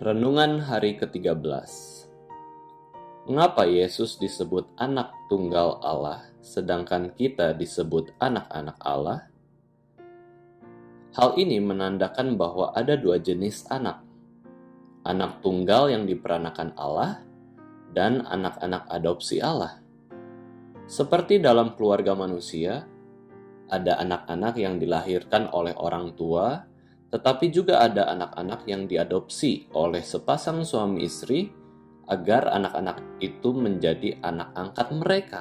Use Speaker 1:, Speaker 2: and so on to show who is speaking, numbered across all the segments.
Speaker 1: Renungan hari ke-13 Mengapa Yesus disebut anak tunggal Allah, sedangkan kita disebut anak-anak Allah? Hal ini menandakan bahwa ada dua jenis anak. Anak tunggal yang diperanakan Allah dan anak-anak adopsi Allah. Seperti dalam keluarga manusia, ada anak-anak yang dilahirkan oleh orang tua tetapi juga ada anak-anak yang diadopsi oleh sepasang suami istri agar anak-anak itu menjadi anak angkat mereka.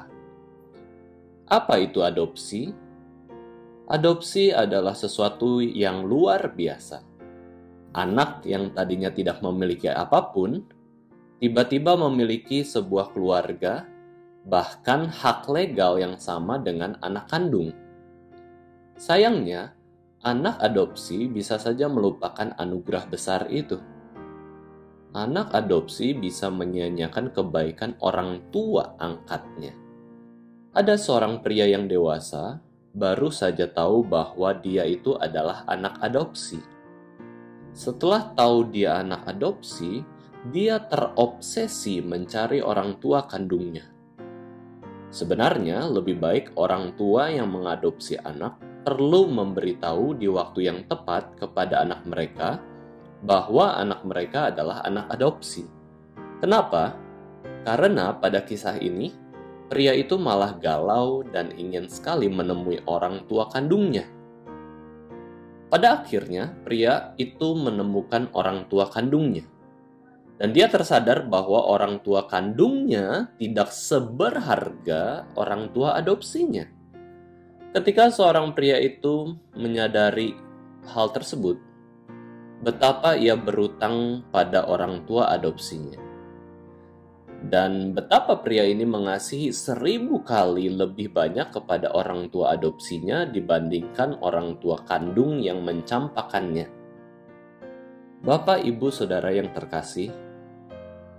Speaker 1: Apa itu adopsi? Adopsi adalah sesuatu yang luar biasa. Anak yang tadinya tidak memiliki apa pun, tiba-tiba memiliki sebuah keluarga, bahkan hak legal yang sama dengan anak kandung. Sayangnya, anak adopsi bisa saja melupakan anugerah besar itu. Anak adopsi bisa menyia-nyiakan kebaikan orang tua angkatnya. Ada seorang pria yang dewasa baru saja tahu bahwa dia itu adalah anak adopsi. Setelah tahu dia anak adopsi, dia terobsesi mencari orang tua kandungnya. Sebenarnya, lebih baik orang tua yang mengadopsi anak perlu memberitahu di waktu yang tepat kepada anak mereka bahwa anak mereka adalah anak adopsi. Kenapa? Karena pada kisah ini, pria itu malah galau dan ingin sekali menemui orang tua kandungnya. Pada akhirnya, pria itu menemukan orang tua kandungnya. Dan dia tersadar bahwa orang tua kandungnya tidak seberharga orang tua adopsinya. Ketika seorang pria itu menyadari hal tersebut, betapa ia berutang pada orang tua adopsinya. Dan betapa pria ini mengasihi seribu kali lebih banyak kepada orang tua adopsinya dibandingkan orang tua kandung yang mencampakannya. Bapak, ibu, saudara yang terkasih,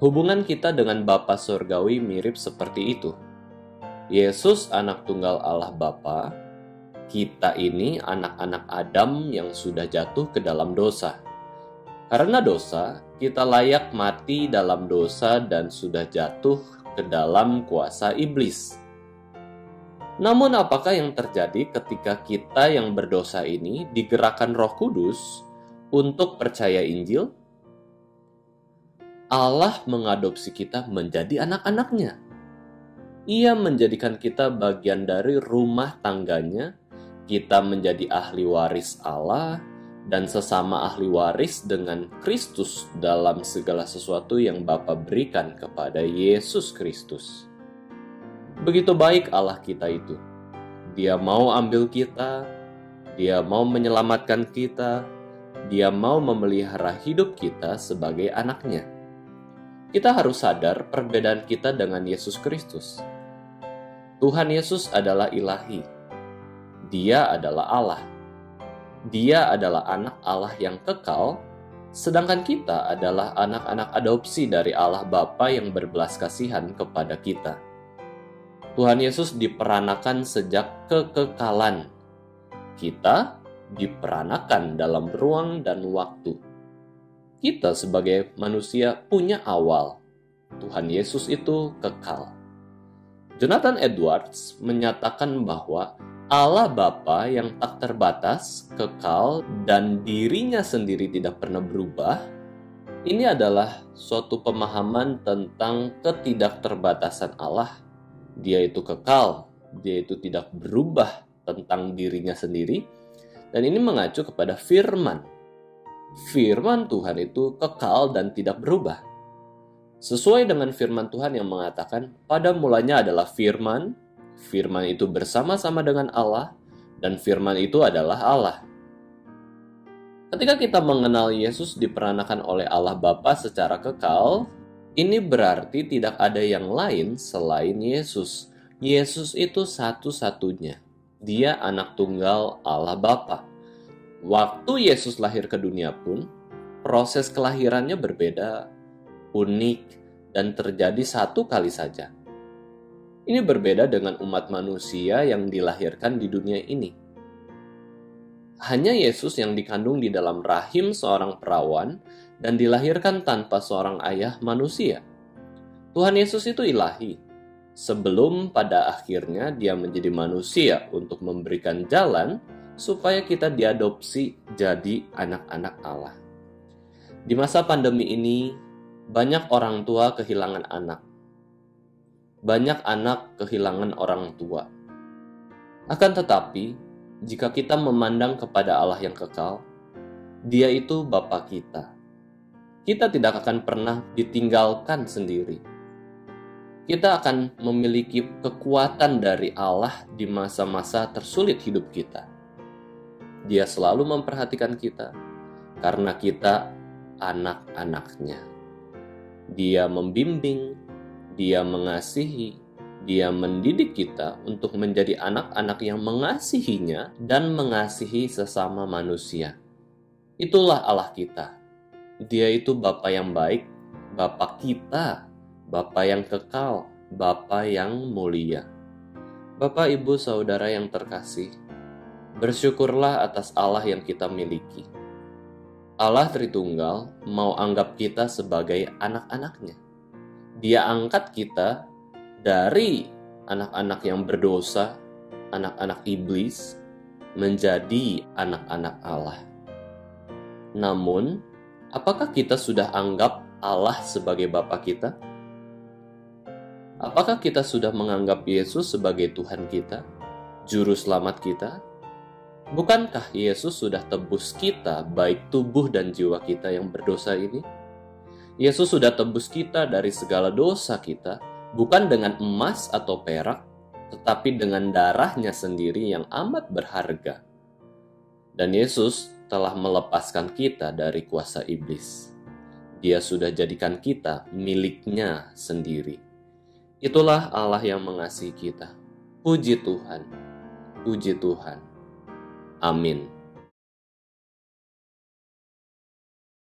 Speaker 1: hubungan kita dengan Bapa Surgawi mirip seperti itu Yesus anak tunggal Allah Bapa, kita ini anak-anak Adam yang sudah jatuh ke dalam dosa. Karena dosa, kita layak mati dalam dosa dan sudah jatuh ke dalam kuasa iblis. Namun apakah yang terjadi ketika kita yang berdosa ini digerakkan roh kudus untuk percaya Injil? Allah mengadopsi kita menjadi anak-anaknya ia menjadikan kita bagian dari rumah tangganya, kita menjadi ahli waris Allah, dan sesama ahli waris dengan Kristus dalam segala sesuatu yang Bapa berikan kepada Yesus Kristus. Begitu baik Allah kita itu. Dia mau ambil kita, dia mau menyelamatkan kita, dia mau memelihara hidup kita sebagai anaknya kita harus sadar perbedaan kita dengan Yesus Kristus. Tuhan Yesus adalah ilahi. Dia adalah Allah. Dia adalah anak Allah yang kekal, sedangkan kita adalah anak-anak adopsi dari Allah Bapa yang berbelas kasihan kepada kita. Tuhan Yesus diperanakan sejak kekekalan. Kita diperanakan dalam ruang dan waktu kita sebagai manusia punya awal. Tuhan Yesus itu kekal. Jonathan Edwards menyatakan bahwa Allah Bapa yang tak terbatas, kekal, dan dirinya sendiri tidak pernah berubah, ini adalah suatu pemahaman tentang ketidakterbatasan Allah. Dia itu kekal, dia itu tidak berubah tentang dirinya sendiri, dan ini mengacu kepada firman firman Tuhan itu kekal dan tidak berubah. Sesuai dengan firman Tuhan yang mengatakan, pada mulanya adalah firman, firman itu bersama-sama dengan Allah, dan firman itu adalah Allah. Ketika kita mengenal Yesus diperanakan oleh Allah Bapa secara kekal, ini berarti tidak ada yang lain selain Yesus. Yesus itu satu-satunya. Dia anak tunggal Allah Bapa. Waktu Yesus lahir ke dunia pun, proses kelahirannya berbeda, unik, dan terjadi satu kali saja. Ini berbeda dengan umat manusia yang dilahirkan di dunia ini. Hanya Yesus yang dikandung di dalam rahim seorang perawan dan dilahirkan tanpa seorang ayah manusia. Tuhan Yesus itu ilahi, sebelum pada akhirnya dia menjadi manusia untuk memberikan jalan supaya kita diadopsi jadi anak-anak Allah. Di masa pandemi ini, banyak orang tua kehilangan anak. Banyak anak kehilangan orang tua. Akan tetapi, jika kita memandang kepada Allah yang kekal, Dia itu Bapa kita. Kita tidak akan pernah ditinggalkan sendiri kita akan memiliki kekuatan dari Allah di masa-masa tersulit hidup kita. Dia selalu memperhatikan kita karena kita anak-anaknya. Dia membimbing, dia mengasihi, dia mendidik kita untuk menjadi anak-anak yang mengasihinya dan mengasihi sesama manusia. Itulah Allah kita. Dia itu Bapa yang baik, Bapa kita Bapa yang kekal, Bapa yang mulia. Bapak, Ibu, Saudara yang terkasih, bersyukurlah atas Allah yang kita miliki. Allah Tritunggal mau anggap kita sebagai anak-anaknya. Dia angkat kita dari anak-anak yang berdosa, anak-anak iblis, menjadi anak-anak Allah. Namun, apakah kita sudah anggap Allah sebagai Bapa kita? Apakah kita sudah menganggap Yesus sebagai Tuhan kita, Juru Selamat kita? Bukankah Yesus sudah tebus kita, baik tubuh dan jiwa kita yang berdosa ini? Yesus sudah tebus kita dari segala dosa kita, bukan dengan emas atau perak, tetapi dengan darahnya sendiri yang amat berharga. Dan Yesus telah melepaskan kita dari kuasa iblis. Dia sudah jadikan kita miliknya sendiri. Itulah Allah yang mengasihi kita. Puji Tuhan, puji Tuhan. Amin.